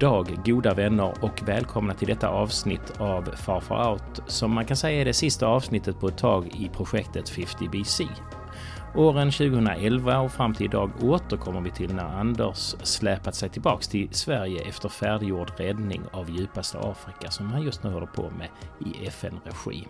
God dag goda vänner och välkomna till detta avsnitt av Far Far Out som man kan säga är det sista avsnittet på ett tag i projektet 50 BC. Åren 2011 och fram till idag återkommer vi till när Anders släpat sig tillbaks till Sverige efter färdiggjord räddning av djupaste Afrika som han just nu håller på med i FN-regi.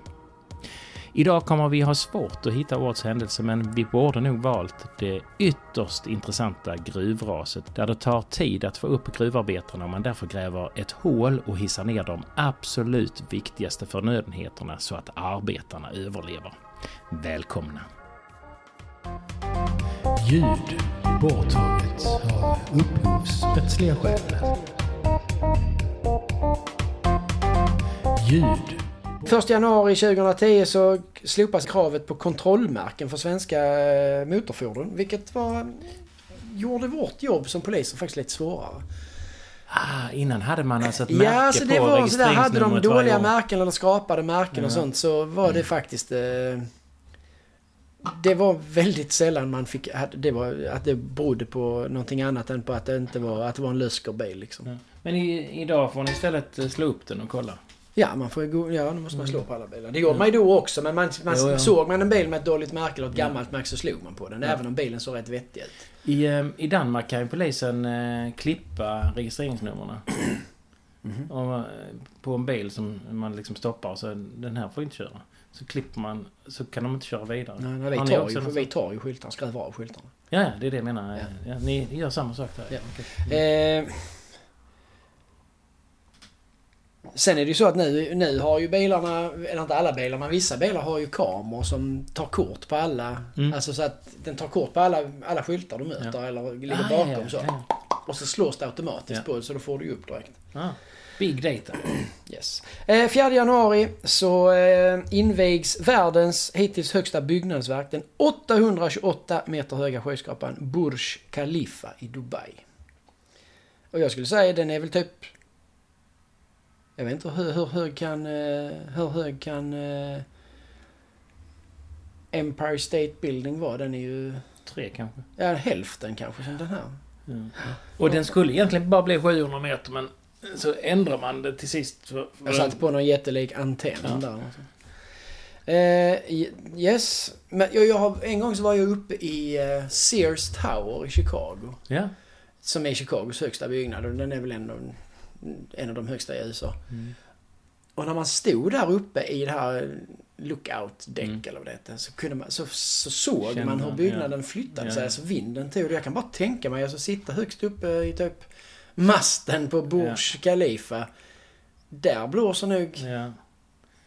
Idag kommer vi ha svårt att hitta årets händelse men vi borde nog valt det ytterst intressanta gruvraset där det tar tid att få upp gruvarbetarna och man därför gräver ett hål och hissar ner de absolut viktigaste förnödenheterna så att arbetarna överlever. Välkomna! Ljud borttaget av upphovsrättsliga skäl. Ljud 1 januari 2010 så slopas kravet på kontrollmärken för svenska eh, motorfordon. Vilket var, gjorde vårt jobb som poliser faktiskt lite svårare. Ah, innan hade man alltså ett Ja, märke alltså det på var sådär, hade de dåliga märken eller skrapade märken och Ja. sånt så var det faktiskt... Eh, det var väldigt sällan man fick... Att det, var, att det berodde på någonting annat än på att det inte var, att det var en löskorbil liksom. Ja. Men i, idag får ni istället eh, slå upp den och kolla. Ja, man får ju ja, nu måste man slå på alla bilar. Det gjorde man ju då också, men man, man Jo, ja. såg man en bil med ett dåligt märke eller ett gammalt märke så slog man på den. Även om bilen såg rätt vettig ut. I, eh, I Danmark kan ju polisen eh, klippa registreringsnumren. Och, eh, på en bil som man liksom stoppar så den här får inte köra. Så klipper man så kan de inte köra vidare. Nej, nej, vi, tar ju, något vi tar ju skyltar, skruvar av skyltarna. Ja, ja, det är det jag menar. Ja. Ja. ni gör samma sak där. Ja. Okej. Eh, sen är det ju så att nu, nu har ju bilarna, eller inte alla bilar, men vissa bilar har ju kameror som tar kort på alla. Mm. Alltså så att den tar kort på alla, alla skyltar du möter eller ligger Ah, bakom ja, så. ja, Och så slås det automatiskt Ja. på så då får du ju upp direkt. ja. Ah, big data. Yes. Eh, 4 januari så eh, invigs världens hittills högsta byggnadsverk. Den 828 meter höga skyskrapan Burj Khalifa i Dubai. Och jag skulle säga den är väl typ... Jag vet inte hur, hur hög kan... Eh, hur hög kan... Eh, Empire State Building vara? Den är ju... Tre kanske. Ja, hälften kanske som den här. Ja. Och den skulle egentligen bara bli 700 meter men så ändrar man det till sist. För, för Jag satte på någon jättelik antenn Ja. där. Eh, yes. Men jag, jag har, en gång så var jag uppe i eh, Sears Tower i Chicago. Ja. Som är Chicagos högsta byggnad och den är väl ändå en, av de högsta i USA. Mm. Och när man stod där uppe i det här lookout deck Mm. eller vad det heter, så, kunde man, så, så såg Kände man hur byggnaden flyttade Ja, sig. ja. Alltså vinden tog det. Jag kan bara tänka mig, alltså sitta högst uppe i typ masten på Burj Ja. Khalifa. Där blåser nog Ja. Det är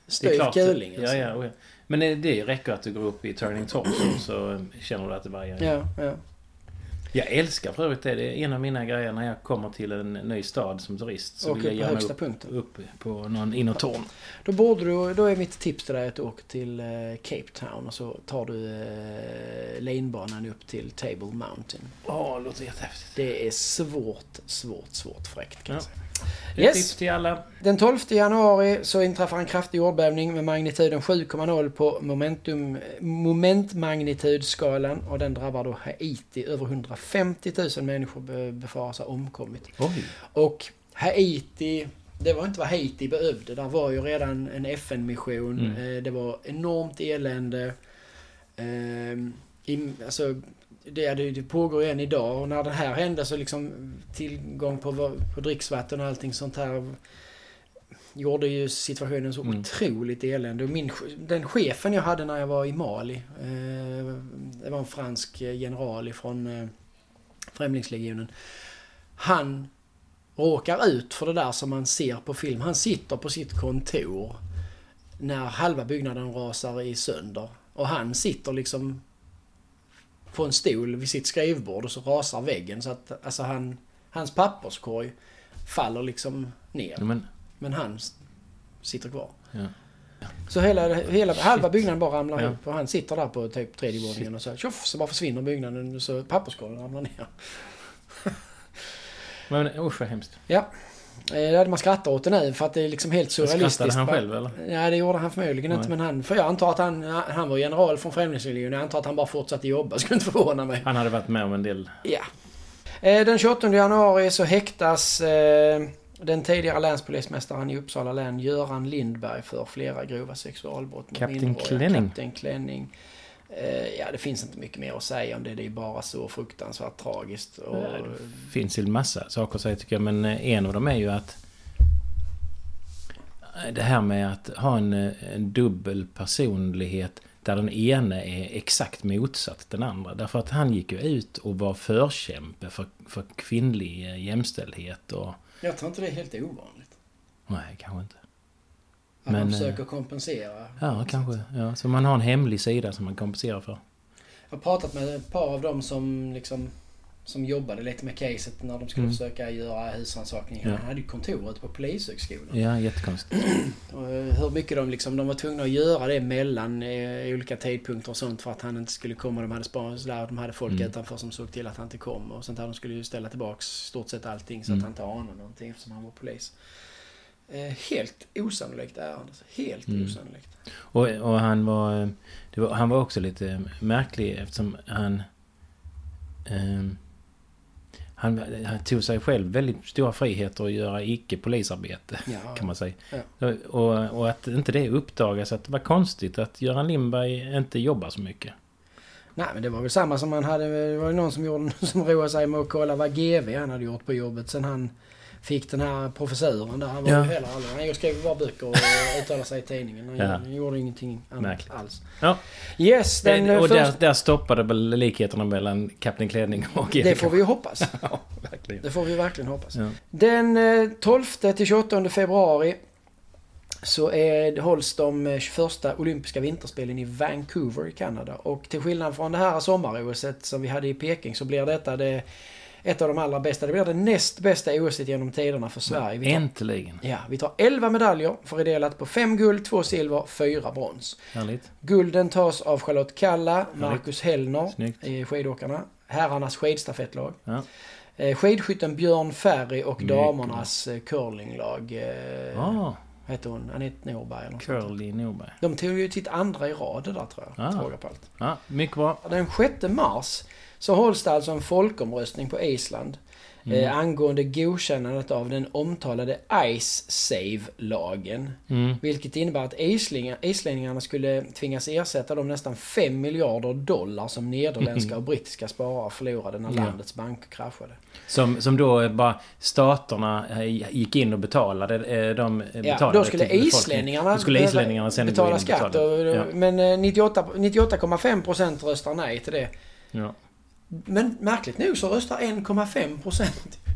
styv klart. kuling. Ja, Alltså. ja, oh ja. Men det, räcker att du går upp i Turning Torso så eh, känner du att det varierar. Ja, ja. Jag älskar för övrigt det. Det är en av mina grejer när jag kommer till en ny stad som turist. Så Åker vill jag på gärna högsta upp, punkten. upp på någon innertorn. Då borde du, då är mitt tips till dig att du åker till eh, Cape Town och så tar du eh, lanebanan upp till Table Mountain. Åh, det låter jättehäftigt. Det är svårt, svårt, svårt fräckt kan jag Ja. säga. Yes. tips till alla. Den 12 januari så inträffar en kraftig jordbävning med magnituden 7,0 på momentum, momentmagnitudskalan och den drabbar då Haiti. Över 150 000 människor be- befaras ha omkommit. Oj. Och Haiti, det var inte vad Haiti behövde. Där var ju redan en FN-mission. Mm. Eh, Det var enormt elände. Ehm, alltså, det, det, det pågår än idag och när det här hände så liksom tillgång på, på dricksvatten och allting sånt här gjorde ju situationen så Mm. otroligt elände. Och min, den chefen jag hade när jag var i Mali, eh, det var en fransk general ifrån eh, Främlingslegionen. Han råkar ut för det där som man ser på film. Han sitter på sitt kontor när halva byggnaden rasar i sönder. Och han sitter liksom på en stol vid sitt skrivbord och så rasar väggen så att alltså han, hans papperskorg faller liksom ner. Men, Men han sitter kvar. ja. Så hela, hela halva byggnaden bara ramlar Ja. ihop och han sitter där på typ tredje våningen och så tjoff så bara försvinner byggnaden och så papperskorgen ramlar ner. men usch vad hemskt. Ja. Eh, Det hade man skrattat åt det nu för att det är liksom helt surrealistiskt. Skrattade han själv eller? Ja, det gjorde han förmodligen inte. Nej. Men han, för jag antar att han, han var general från Främlingslegionen. Jag antar att han bara fortsatte jobba. Skulle inte förvåna mig. Han hade varit med om en del. Ja. Eh, Den 28 januari så häktas eh, den tidigare länspolismästaren i Uppsala län Göran Lindberg för flera grova sexualbrott mot Kapten. Klänning. Kapten Klänning. Eh, Ja, det finns inte mycket mer att säga om det. Det är bara så fruktansvärt tragiskt. Och, Det finns ju en massa saker att säga tycker jag. Men eh, en av dem är ju att det här med att ha en, eh, en dubbel personlighet där den ene är exakt motsatt den andra. Därför att han gick ju ut och var förkämpe för, för kvinnlig eh, jämställdhet och... Jag tror inte det är helt ovanligt. Nej, kanske inte. Att Men, man eh, försöker kompensera. Ja, kanske. Ja, så man har en hemlig sida som man kompenserar för. Jag har pratat med ett par av dem som liksom som jobbade lite med caset när de skulle Mm. försöka göra husrannsakning. Ja. Han hade ju kontoret på Polishögskolan. Ja, jättekonstigt. Och eh, hur mycket de liksom, de var tvungna att göra det mellan eh, olika tidpunkter och sånt för att han inte skulle komma. De hade sparat där, de hade folk Mm. utanför som såg till att han inte kom och sånt där. De skulle ju ställa tillbaks stort sett allting så Mm. att han inte anade någonting eftersom han var polis. Eh, helt osannolikt ärende. Helt Mm. osannolikt. Och, och han var, eh, var... Han var också lite märklig eftersom han... ehm, han, han tog sig själv väldigt stora friheter att göra icke-polisarbete, Ja, kan man säga. Ja. Och, och att inte det uppdagas, att det var konstigt att Göran Lindberg inte jobbar så mycket. Nej men det var väl samma som han hade, det var ju någon som, gjorde, som roade sig med att kolla vad GV han hade gjort på jobbet sen han fick den här professuren där. Han var Ja. heller aldrig, han skrev bara böcker och uttalade sig i tidningen. Han, Ja. gjorde, ingenting annat Märkligt. alls. Ja. Yes, den Det, eh, och där, första, där stoppade väl likheterna mellan Kapten Klänning och det får vi ju hoppas. Ja, verkligen. Det får vi verkligen hoppas. Ja. Den eh, 12 till 28 februari så är, hålls de eh, 21 olympiska vinterspelen i Vancouver i Kanada. Och till skillnad från det här sommar som vi hade i Peking så blir detta det, ett av de allra bästa. Det blir det näst bästa OS genom tiderna för Sverige. Vi tar, Äntligen. ja, vi tar 11 medaljer fördelat på 5 guld, 2 silver, 4 brons. Härligt. Gulden tas av Charlotte Kalla, Marcus Hellner Snyggt. i skidåkarna, herrarnas skidstafettlag. Ja. Eh, Skidskytten Björn Ferry och Mycket damernas eh, curlinglag. Eh, Ah, heter hon? Anette Norberg eller. Curly Norberg. De tog ju sitt andra i rad där tror jag. Ah. på allt. Ja, mycket bra. Den 6 mars så hålls det alltså en folkomröstning på Island. Mm. Eh, angående godkännandet av den omtalade Ice Save-lagen. Mm. Vilket innebär att islingar, islänningarna skulle tvingas ersätta de nästan 5 miljarder dollar som nederländska och brittiska sparare förlorade när Ja. landets banker kraschade. Som, som då bara staterna eh, gick in och betalade. eh, De eh, betalade Ja, då skulle islänningarna, Då skulle islänningarna sen betala skatt. betala. Och, Ja. Men eh, 98 98,5% röstar nej till det. Ja. Men märkligt nog så röstar 1,5%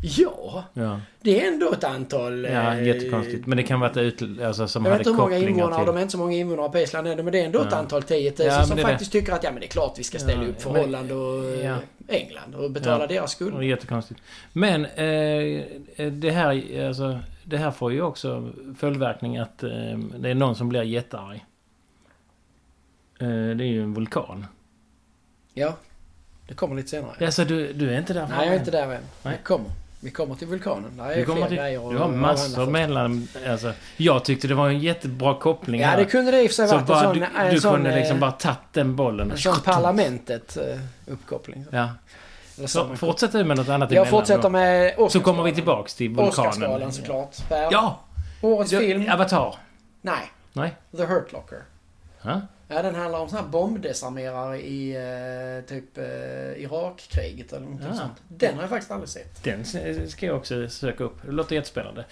ja. Ja. Det är ändå ett antal... ja, eh, jättekonstigt. Men det kan vara ett ut, alltså, som Jag vet inte hur många invånare, till... de är inte så många invånare på Island ännu, men det är ändå ett Ja. antal 10 000 Ja, som det är det. faktiskt tycker att ja men det är klart vi ska ställa Ja, upp för men- Holland och eh, ja. England och betala Ja. deras Det skulder. jättekonstigt. Men eh, det här alltså, det här får ju också följdverkning att eh, det är någon som blir jättearg. Eh, det är ju en vulkan. Ja, det kommer lite senare. Alltså du, du är inte där Nej, jag är inte där än. Nej. Vi kommer. Vi kommer till vulkanen. Där är kommer fler till, grejer du har massor mellan... Alltså, jag tyckte det var en jättebra koppling Ja, här. det kunde det i och för sig Så varit en bara, sån... du, en du sån, kunde liksom eh, bara tagit den bollen. En sån parlamentet eh. Ja. Så samma- fortsätt du med något annat Jag fortsätter med. Så kommer vi tillbaks till vulkanen. Oscarsgalan såklart. Per. Ja! Årets film? Avatar. Nej. Nej. The Hurt Locker. Ja. Ja, den handlar om såna här bombdesarmerare i eh, typ eh, Irakkriget eller något Ja. sånt. Den har jag faktiskt aldrig sett. Den ska jag också söka upp. Det låter jättespännande.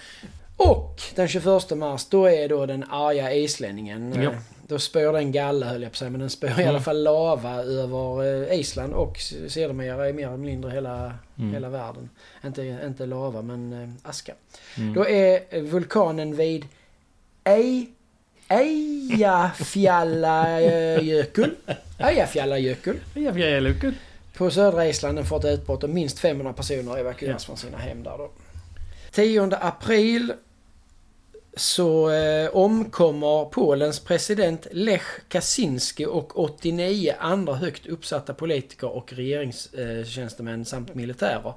Och den 21 mars, då är då den arga islänningen. eh, Ja. Då spöar den galle höll jag på säga, men den spöar i Mm. alla fall lava över eh, Island och sedermera i mer eller mindre hela, Mm. hela världen. Inte, inte lava, men eh, aska. Mm. Då är eh, vulkanen vid Ej... Eyjafjallajökull. Eyjafjallajökull. Ja, jag är Luke. På södra Island den får ett utbrott och minst 500 personer evakueras Ja. från sina hem där då. 10 april så eh, omkommer Polens president Lech Kaczynski och 89 andra högt uppsatta politiker och regeringstjänstemän samt militärer.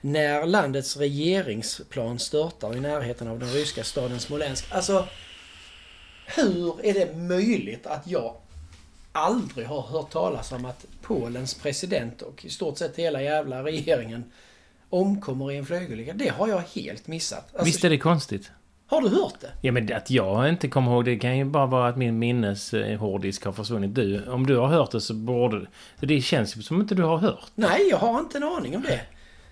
När landets regeringsplan störtar i närheten av den ryska staden Smolensk. Alltså, hur är det möjligt att jag aldrig har hört talas om att Polens president och i stort sett hela jävla regeringen omkommer i en flygolycka. Det har jag helt missat. Alltså, Visst är det konstigt? Har du hört det? Ja, men att jag inte kommer ihåg det kan ju bara vara att min minneshårddisk har försvunnit. Du, om du har hört det så borde... Det känns ju som inte du har hört. Nej, jag har inte en aning om det.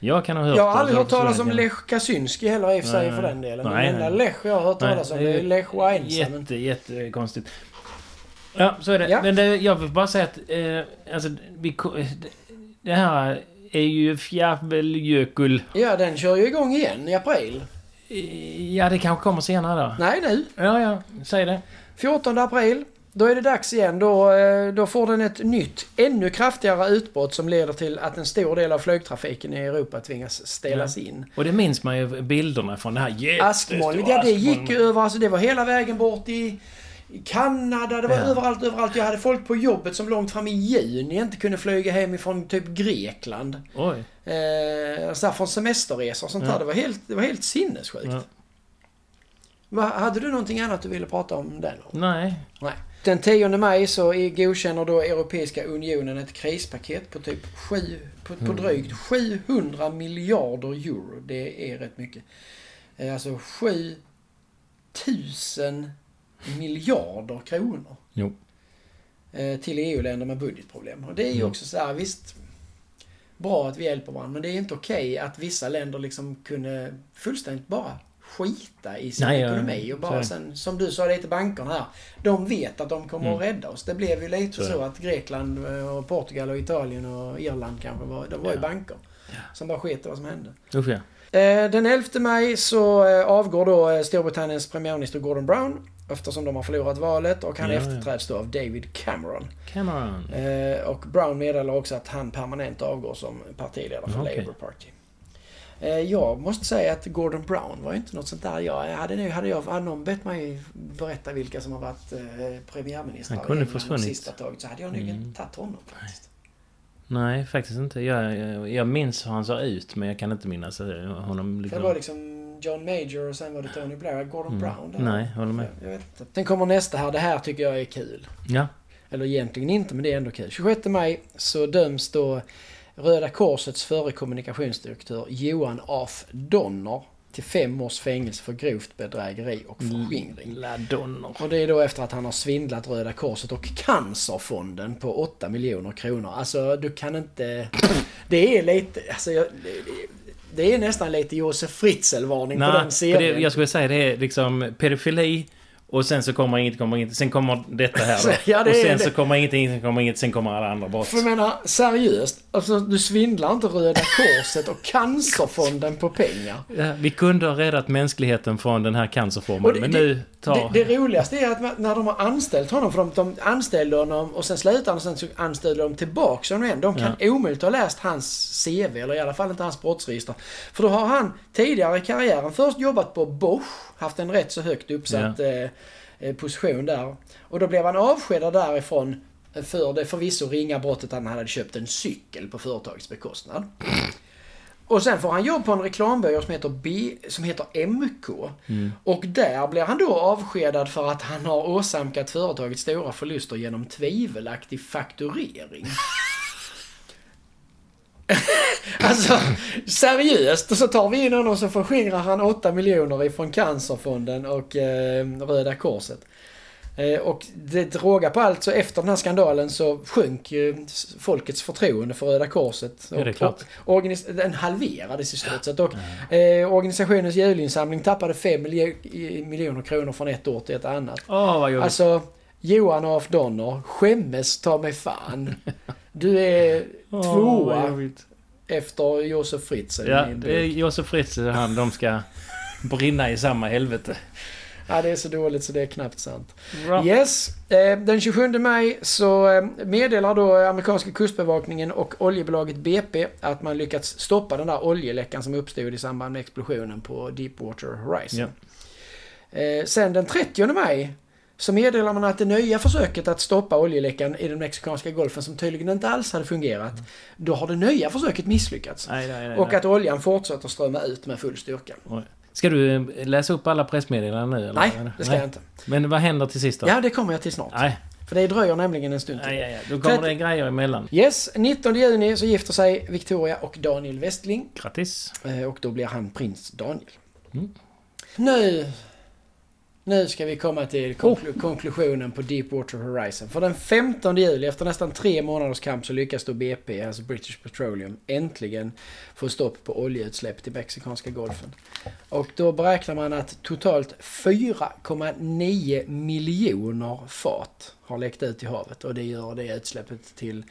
Jag kan ha hört Jag har aldrig hört talas om. Lech Kaczynski heller i och för sig för den delen. nej, Den enda. Lech jag har hört talas om är Lech Wałęsa. Jätte, jättekonstigt. Ja, så är det. Ja. Men det, jag vill bara säga att... Eh, alltså, vi, det- här är ju Fjälljökull. Ja, den kör ju igång igen i april. Ja, det kanske kommer senare då. Nej, nu. Ja, ja. Säg det. 14 april. Då är det dags igen. Då, eh, då får den ett nytt, ännu kraftigare utbrott som leder till att en stor del av flygtrafiken i Europa tvingas ställas in. Och det minns man ju bilderna från det här jättestora Askmolnet, ja det gick ju över, alltså det var hela vägen bort i Kanada, det var Ja. överallt, överallt. Jag hade folk på jobbet som långt fram i juni inte kunde flyga hem ifrån typ Grekland. Oj. Eh, så här från semesterresor och sånt Ja. där. Det var helt, det var helt sinnessjukt. Ja. Hade du någonting annat du ville prata om den? Nej. Nej. Den 10 maj så godkänner då Europeiska Unionen ett krispaket på typ sju, på, på Mm. drygt 700 miljarder euro. Det är rätt mycket. Eh, Alltså 7000 miljarder kronor. Jo. eh, Till EU-länder med budgetproblem. Och det är ju Mm. också så här, visst. Bra att vi hjälper varandra, men det är inte okej att vissa länder liksom kunde fullständigt bara skita i sin Nej, ekonomi och bara sen, som du sa lite bankerna här. De vet att de kommer Mm. att rädda oss. Det blev ju lite Så så, att Grekland och Portugal och Italien och Irland kanske var, de var ju Ja. banker. Ja. Som bara sket i vad som hände. Usch ja. Eh, Den 11 maj så eh, avgår då eh, Storbritanniens premiärminister Gordon Brown eftersom de har förlorat valet och han Ja, efterträds då av David Cameron. Cameron. Eh, och Brown meddelar också att han permanent avgår som partiledare för Okej. Labour Party. Eh, jag måste säga att Gordon Brown var ju inte något sånt där. Jag hade, nu, hade, jag, hade någon bett mig berätta vilka som har varit eh, premiärministrar Han kunde försvunnit. sista taget så hade jag nog Mm. inte tagit honom faktiskt. Nej, faktiskt inte. Jag, jag, jag minns hur han såg ut, men jag kan inte minnas eh, honom. Liksom. det var liksom John Major och sen var det Tony Blair. Gordon Mm. Brown där. Nej, håller med. Jag vet inte. Sen kommer nästa här. Det här tycker jag är kul. Ja. Eller egentligen inte, men det är ändå kul. 26 maj så döms då Röda Korsets förre kommunikationsdirektör Johan af Donner till fem års fängelse för grovt bedrägeri och förskingring. Och det är då efter att han har svindlat Röda Korset och Cancerfonden på 8 miljoner kronor. Alltså, du kan inte... Det är lite... Alltså, jag, det- är nästan lite Josef Fritzl-varning på den serien. det, jag skulle säga det är liksom pedofili och sen så kommer inget, kommer inget, sen kommer detta här då. Ja, det och sen så kommer ingenting, sen kommer inget, sen kommer alla andra brott. För jag menar, seriöst. Alltså, du svindlar inte Röda Korset och Cancerfonden på pengar. Ja, vi kunde ha räddat mänskligheten från den här cancerformen, det- men nu tar... Det, det roligaste är att när de har anställt honom, för de, de anställde honom och sen slutade han och sen så anställde de tillbaks honom igen. De kan omöjligt ha läst hans CV, eller i alla fall inte hans brottsregister. För då har han tidigare i karriären först jobbat på Bosch, haft en rätt så högt uppsatt eh, eh, position där. Och då blev han avskedad därifrån för det förvisso ringa brottet att han hade köpt en cykel på företagets bekostnad. Och sen får han jobb på en reklambyrå som heter, B, som heter MK. Och där blir han då avskedad för att han har åsamkat företaget stora förluster genom tvivelaktig fakturering. alltså, seriöst. Och så tar vi in honom och så förskingrar han 8 miljoner ifrån Cancerfonden och eh, Röda Korset. Eh, och det rågar på allt så efter den här skandalen så sjönk ju folkets förtroende för Röda Korset. Ja, det är Och- klart. och organis- den halverades i stort sett. Och eh, organisationens julinsamling tappade 5 miljo- miljoner kronor från ett år till ett annat. Åh, vad jobbigt. Alltså, Johan af Donner, skämmes ta mig fan. Du är tvåa jobbigt. efter Josef Fritzl. Ja, det är. Josef Fritzl han, de ska brinna i samma helvete. ja, det är så dåligt så det är knappt sant. Bra. Yes, eh, den 27 maj så eh, meddelar då amerikanska kustbevakningen och oljebolaget BP att man lyckats stoppa den där oljeläckan som uppstod i samband med explosionen på Deepwater Horizon. Eh, sen den 30 maj så meddelar man att det nya försöket att stoppa oljeläckan i den mexikanska golfen som tydligen inte alls hade fungerat. Då har det nya försöket misslyckats. Nej, nej, nej, Och att oljan fortsätter strömma ut med full styrka. Oj. Ska du eh, läsa upp alla pressmeddelanden nu? Eller? Nej, det ska jag inte. Men vad händer till sist då? Ja, det kommer jag till snart. Nej, För det dröjer nämligen en stund till. Ja, ja, ja. Då kommer det grejer emellan. Yes, 19 juni så gifter sig Victoria och Daniel Westling. Grattis. Eh, Och då blir han prins Daniel. Mm. Nu... Nu ska vi komma till konklu- konklusionen på Deepwater Horizon. För den 15 juli, efter nästan tre månaders kamp, så lyckas då BP, alltså British Petroleum, äntligen få stopp på oljeutsläpp till Mexikanska golfen. Och då beräknar man att totalt 4,9 miljoner fat har läckt ut i havet. Och det gör det utsläppet till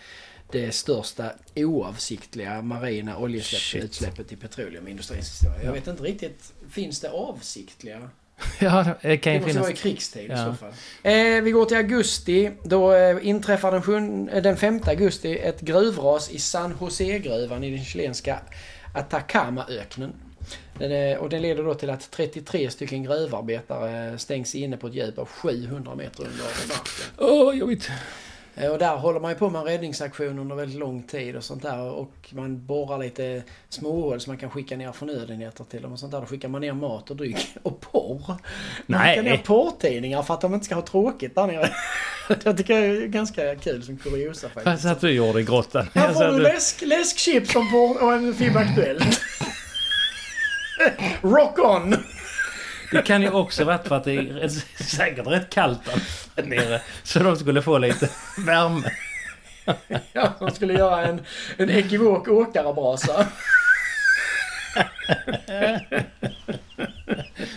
det största oavsiktliga marina oljeutsläppet i petroleumindustrins historia. Jag Ja. vet inte riktigt, finns det avsiktliga? Ja, det kan Det ju måste finnas... vara i krigstid i Ja. så fall. Eh, vi går till augusti. Då eh, inträffar den, sjun- eh, den 5 augusti ett gruvras i San Jose-gruvan i den chilenska Atacama-öknen. Den är, och den leder då till att 33 stycken gruvarbetare stängs inne på ett djup av 700 meter under marken. Åh, jobbigt. Eh, Och där håller man ju på med en räddningsaktion under väldigt lång tid och sånt där. Och man borrar lite småhål så man kan skicka ner förnödenheter till dem och sånt där. Då skickar man ner mat och dryck och porr. Man Nej. skickar ner porrtidningar för att de inte ska ha tråkigt där nere. Jag tycker det är ganska kul som kuriosa faktiskt. satt du gjorde i grottan? Här Jag får du läsk, läskchips och, porr och en FIB Aktuellt. Rock on! Det kan ju också varit för att det är rätt- säkert rätt kallt där nere. Så de skulle få lite värme. Ja, de skulle göra en, en ekivok åkarbrasa.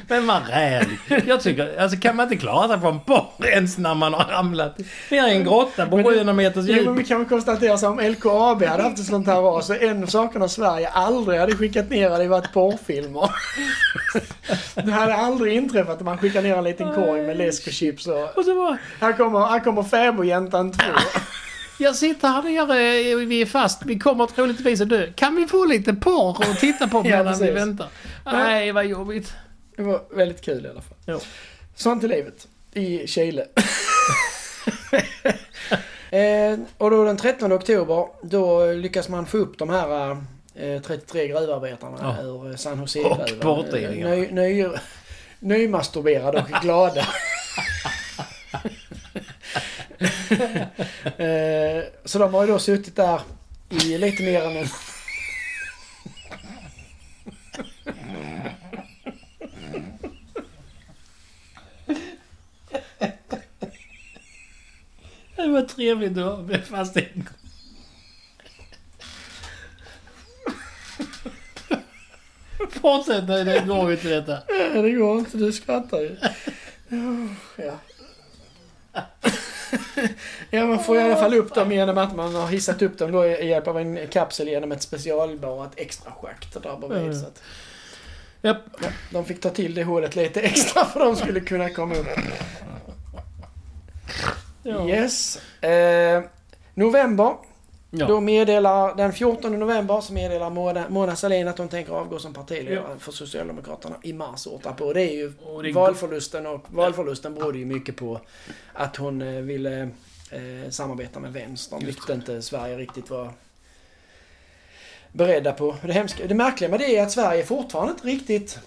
Men vad räligt. Jag tycker, alltså kan man inte klara sig på en borr ens när man har ramlat ner i en grotta på Men det- 700 meters Jo, men djup? vi kan väl konstatera så om LKAB hade haft ett sånt här ras så en av sakerna Sverige aldrig hade skickat ner hade varit porrfilmer. Det hade aldrig inträffat att man skickar ner en liten korg med läsk och chips och... Och så bara, Här kommer, här kommer fäbodjäntan 2. Jag sitter här nere, vi är fast, vi kommer troligtvis att dö. Kan vi få lite porr och titta på Ja, medan vi precis. väntar? Nej, vad jobbigt. Det var väldigt kul i alla fall. Jo. Sånt är livet. I Chile. eh, och då den 13 oktober, då lyckas man få upp de här eh, 33 gruvarbetarna Ja. ur San Och Jose-gruvan. porrtidningar. Ny, ny, nymasturberade och glada. eh, så de har ju då suttit där i lite mer än en... Det var trevligt att bli fast en gång. Fortsätt nu, det går ju inte detta. Nej, det går inte. Du skrattar ju. Ja. Ja, man får i alla fall upp dem genom att man har hissat upp dem då i hjälp av en kapsel genom ett specialborrat extra schakt där bredvid. Mm. Så att, Japp. ja, de fick ta till det hålet lite extra för de skulle kunna komma upp. Ja. Yes. Eh, november. Ja. Då meddelar, den 14 november så meddelar Mona, Mona Sahlin att hon tänker avgå som partiledare för Socialdemokraterna i mars året på. Det är ju Och det- valförlusten och valförlusten berodde ju mycket på att hon eh, ville eh, samarbeta med vänstern, vilket inte Sverige riktigt var beredda på. Det, hemska, det märkliga med det är att Sverige fortfarande inte riktigt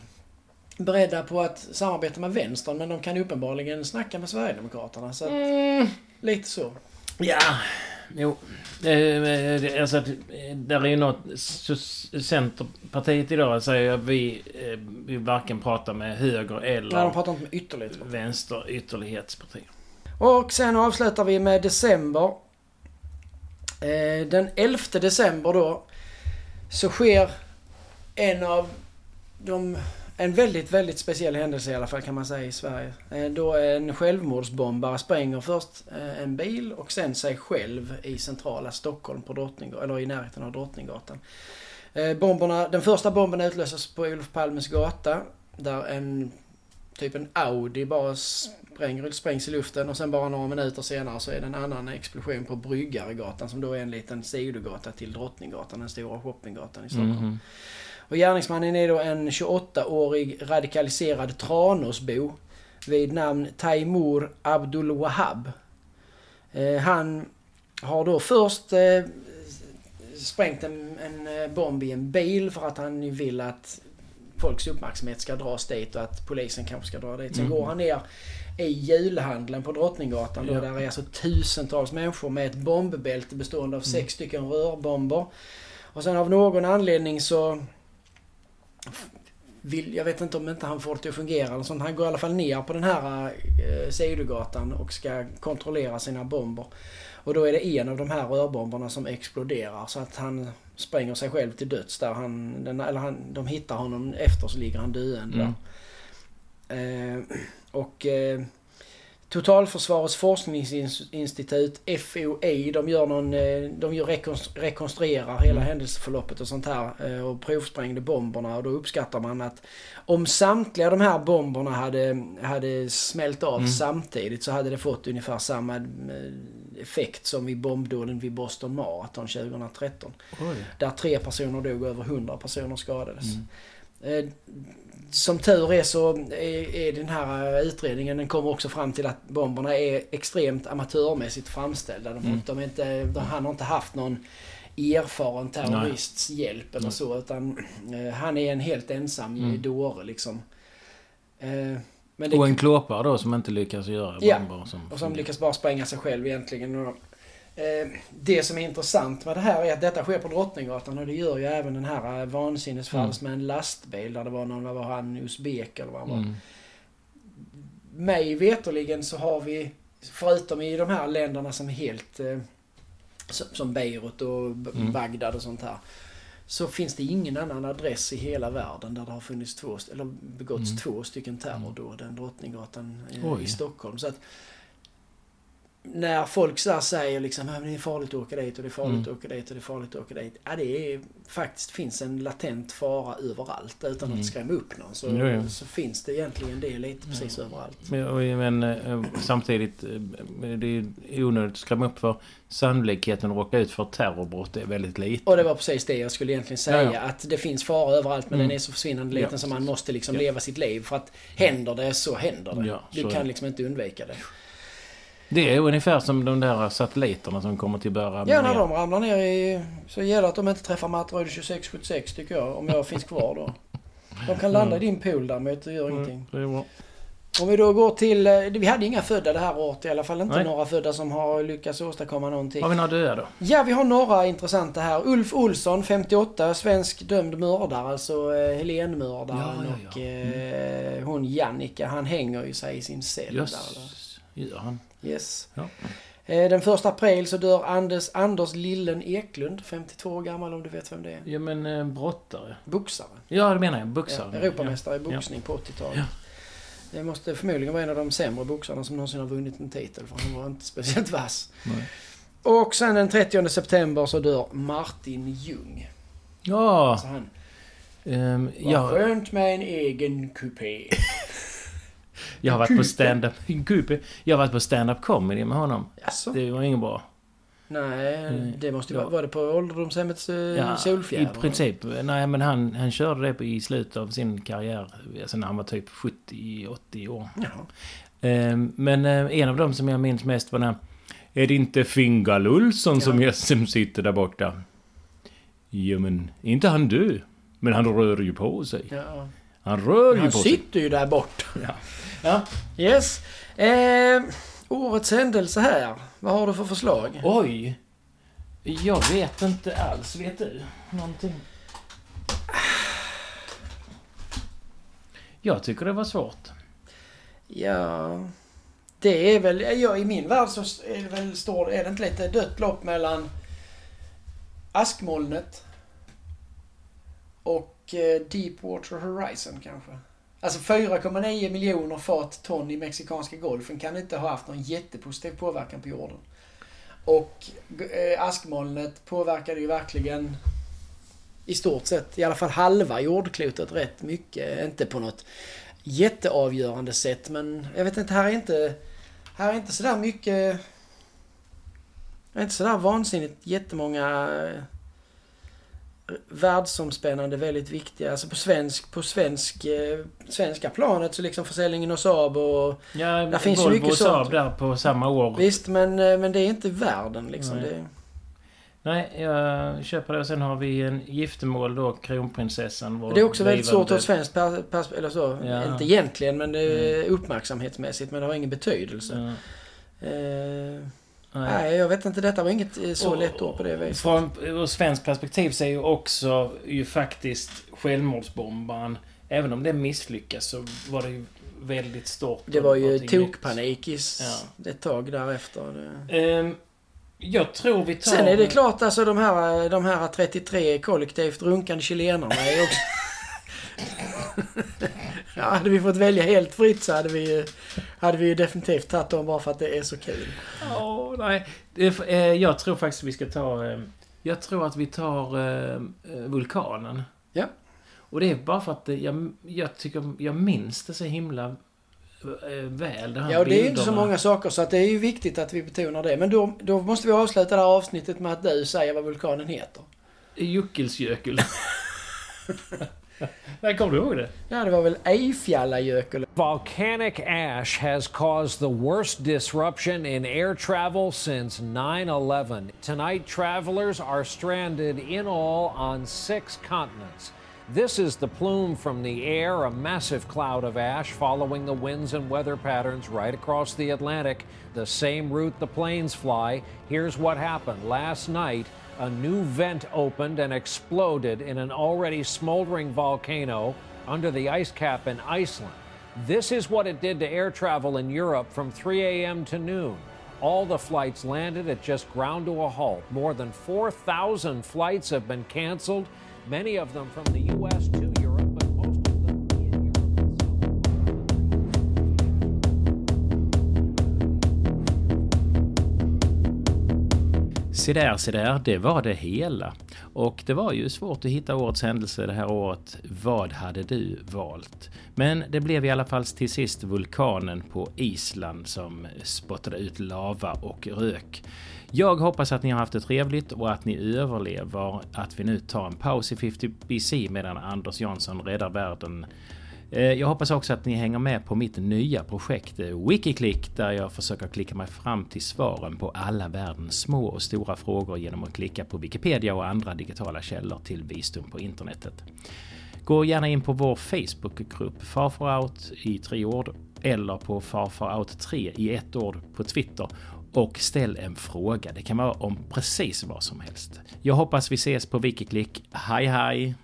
beredda på att samarbeta med vänstern, men de kan ju uppenbarligen snacka med Sverigedemokraterna. Så att, Mm. lite så. Ja, jo. Eh, Alltså, eh, där är ju något... Centerpartiet idag säger att vi, eh, vi varken pratar med höger Nej, de eller pratar inte med ytterlighet. vänster ytterlighetsparti. Och sen avslutar vi med december. Eh, den 11 december då så sker en av de... En väldigt, väldigt speciell händelse i alla fall kan man säga i Sverige. Eh, då en självmordsbombare spränger först eh, en bil och sen sig själv i centrala Stockholm på Drottninggatan, eller i närheten av Drottninggatan. Eh, bomberna, den första bomben utlöses på Olof Palmes gata där en typ en Audi bara spränger, sprängs i luften och sen bara några minuter senare så är det en annan explosion på Bryggaregatan som då är en liten sidogata till Drottninggatan, den stora shoppinggatan i Stockholm. Mhm. Och gärningsmannen är då en 28-årig radikaliserad Tranåsbo vid namn Taimur Abdul Wahab. Eh, han har då först eh, sprängt en, en eh, bomb i en bil för att han vill att folks uppmärksamhet ska dras dit och att polisen kanske ska dra dit. Sen Mm. går han ner i julhandeln på Drottninggatan då, Ja. där är alltså tusentals människor med ett bombbälte bestående av sex stycken rörbomber. Och sen av någon anledning så vill, jag vet inte om inte han får det att fungera eller sånt. Han går i alla fall ner på den här eh, sidogatan och ska kontrollera sina bomber. Och då är det en av de här rörbomberna som exploderar så att han spränger sig själv till döds där. Han, den, eller han, de hittar honom efter så ligger han döende där. Eh, och eh, Totalförsvarets forskningsinstitut, FOI, de gör någon, eh, de gör rekonstru- rekonstruerar hela Mm. händelseförloppet och sånt här eh, och provsprängde bomberna och då uppskattar man att om samtliga de här bomberna hade, hade smält av Mm. samtidigt så hade det fått ungefär samma eh, effekt som vid bombdåden vid Boston Marathon 2013. Oj. Där tre personer dog och över 100 personer skadades. Mm. Eh, Som tur är så är, är den här eh, utredningen, den kommer också fram till att bomberna är extremt amatörmässigt framställda. De, Mm. de inte, de, han har inte haft någon erfaren terrorists hjälp eller Nej. så utan eh, han är en helt ensam Mm. dåre liksom. Eh, men det, Och en klåpare då som inte lyckas göra Ja. bomber. Som och som lyckas bara spränga sig själv egentligen. Och, det som är intressant med det här är att detta sker på Drottninggatan och det gör ju även den här eh, vansinnesfalls med en lastbil där det var någon, vad var han, usbek eller vad han var. Mm. Mig veterligen så har vi, förutom i de här länderna som är helt... Eh, som, Beirut och Mm. Bagdad och sånt här. Så finns det ingen annan adress i hela världen där det har funnits två, eller begåtts Mm. två stycken terrordåd än Drottninggatan Oj. i Stockholm. Så att när folk så säger liksom att det är farligt att åka dit och det är farligt Mm. att åka dit och det är farligt att åka dit. Ja, det är faktiskt finns en latent fara överallt utan Mm. att skrämma upp någon. Så, Jo, jo. så finns det egentligen det lite precis överallt. Men, men eh, samtidigt, eh, det är onödigt att skrämma upp för sannolikheten att råka ut för terrorbrott är väldigt liten. Och det var precis det jag skulle egentligen säga. Ja, ja. Att det finns fara överallt men Mm. den är så försvinnande liten Ja, så man måste liksom Ja. leva sitt liv. För att händer det så händer det. Ja, du kan liksom inte undvika det. Det är ungefär som de där satelliterna som kommer till början. Ja, när de ramlar ner i... Så gäller att de inte träffar Matteröd 2676 tycker jag. Om jag finns kvar då. De kan landa i din pool däremot, det gör ingenting. Mm, det är bra. Om vi då går till... eh, Vi hade inga födda det här året i alla fall. Inte Nej. några födda som har lyckats åstadkomma någonting. Har vi några döda då? Ja, vi har några intressanta här. Ulf Olsson, 58, svensk dömd mördare. Alltså eh, Helénmördaren Ja, ja, ja. och eh, hon Jannica. Han hänger ju sig i sin cell. Där, eller? Just, gör han. Yes. Ja. Eh, den första april så dör Anders, Anders Lillen Eklund, 52 år gammal om du vet vem det är. Ja men eh, brottare. Boxare. Ja det menar jag. Ja, Boxare. Europamästare i boxning på 80-talet. Ja. Det måste förmodligen vara en av de sämre boxarna som någonsin har vunnit en titel. För han var inte speciellt vass. Nej. Och sen den 30 september så dör Martin Ljung. Ja. Så han, ehm, vad skönt med en egen kupé. jag har varit på stand-up... Kupe. Jag har varit på stand-up comedy med honom. Jaså? Det var inget bra. Nej, Mm. det måste ju Ja. vara... Var det på ålderdomshemmets uh, Ja, Solfjärd? I princip. Nej men han, han körde det på, i slutet av sin karriär. Alltså när han var typ 70-80 år. Jaha. Ehm, men eh, en av dem som jag minns mest var när... Är det inte Fingal Olsson som, Ja. jag, som sitter där borta? Jo men, inte han du. Men han rör ju på sig. Ja. Han rör ju Han på sig. sitter ju där borta. Ja. ja. Yes. Eh, årets händelse här. Vad har du för förslag? Oj! Jag vet inte alls. Vet du någonting? Jag tycker det var svårt. Ja... Det är väl... Ja, I min värld så är det väl... Står, är det inte lite dött lopp mellan Askmolnet och eh, Deepwater Horizon kanske? Alltså 4,9 miljoner fat ton i Mexikanska golfen kan inte ha haft någon jättepositiv påverkan på jorden. Och eh, askmolnet påverkade ju verkligen i stort sett, i alla fall halva jordklotet rätt mycket. Inte på något jätteavgörande sätt men jag vet inte, här är inte... Här är inte sådär mycket... Det är inte sådär vansinnigt jättemånga eh, världsomspännande, väldigt viktiga. Alltså på svensk, på svensk, eh, svenska planet så liksom försäljningen av Saab och... Ja, Där finns Volvo mycket och Saab sånt. där på samma år. Visst, men, eh, men det är inte världen liksom. Nej. Det, Nej, jag köper det. Och sen har vi en giftermål då, kronprinsessan. vår Det är också väldigt svårt ur svenskt per, pers, eller så. Ja. Inte egentligen, men det är uppmärksamhetsmässigt. Men det har ingen betydelse. Ja, Eh, nej. nej, jag vet inte. Detta var inget eh, så Och- lätt år på det viset. Från ur svenskt perspektiv så är ju också ju faktiskt självmordsbombaren, även om det misslyckas så var det ju väldigt stort. Det var ju tokpanik i s- ett tag därefter. Ehm, jag tror vi tar... Sen är det klart alltså de här, de här 33 kollektivt runkande chilenarna är också... ja, hade vi fått välja helt fritt så hade vi, hade vi ju definitivt tagit dem bara för att det är så kul. Åh, nej. Eh, jag tror faktiskt vi ska ta... eh, jag tror att vi tar eh, Vulkanen. Ja. Och det är bara för att jag, jag tycker... Jag minns det så himla väl. De här Ja, och det är ju inte så många saker så att det är ju viktigt att vi betonar det. Men då, då måste vi avsluta det här avsnittet med att du säger vad vulkanen heter. Juckelsjökull. Nej, kommer du ihåg det? Ja, det var väl Eyjafjallajökull. Volcanic ash has caused the worst disruption in air travel since 9 11. Tonight, travelers are stranded in all on six continents. This is the plume from the air, a massive cloud of ash following the winds and weather patterns right across the Atlantic, the same route the planes fly. Here's what happened last night. A new vent opened and exploded in an already smoldering volcano under the ice cap in Iceland. This is what it did to air travel in Europe from 3 a.m. to noon. All the flights landed at just ground to a halt. More than 4,000 flights have been canceled, many of them from the U.S. to Se där, se där, det var det hela. Och det var ju svårt att hitta årets händelse det här året. Vad hade du valt? Men det blev i alla fall till sist vulkanen på Island som spottade ut lava och rök. Jag hoppas att ni har haft det trevligt och att ni överlever att vi nu tar en paus i 50 BC medan Anders Jansson räddar världen Eh, jag hoppas också att ni hänger med på mitt nya projekt eh, Wikiklick där jag försöker klicka mig fram till svaren på alla världens små och stora frågor genom att klicka på Wikipedia och andra digitala källor till visdom på internetet. Gå gärna in på vår Facebookgrupp Farfarout i tre ord eller på Farfarout3 i ett ord på Twitter och ställ en fråga. Det kan vara om precis vad som helst. Jag hoppas vi ses på Wikiklick. Hej hej!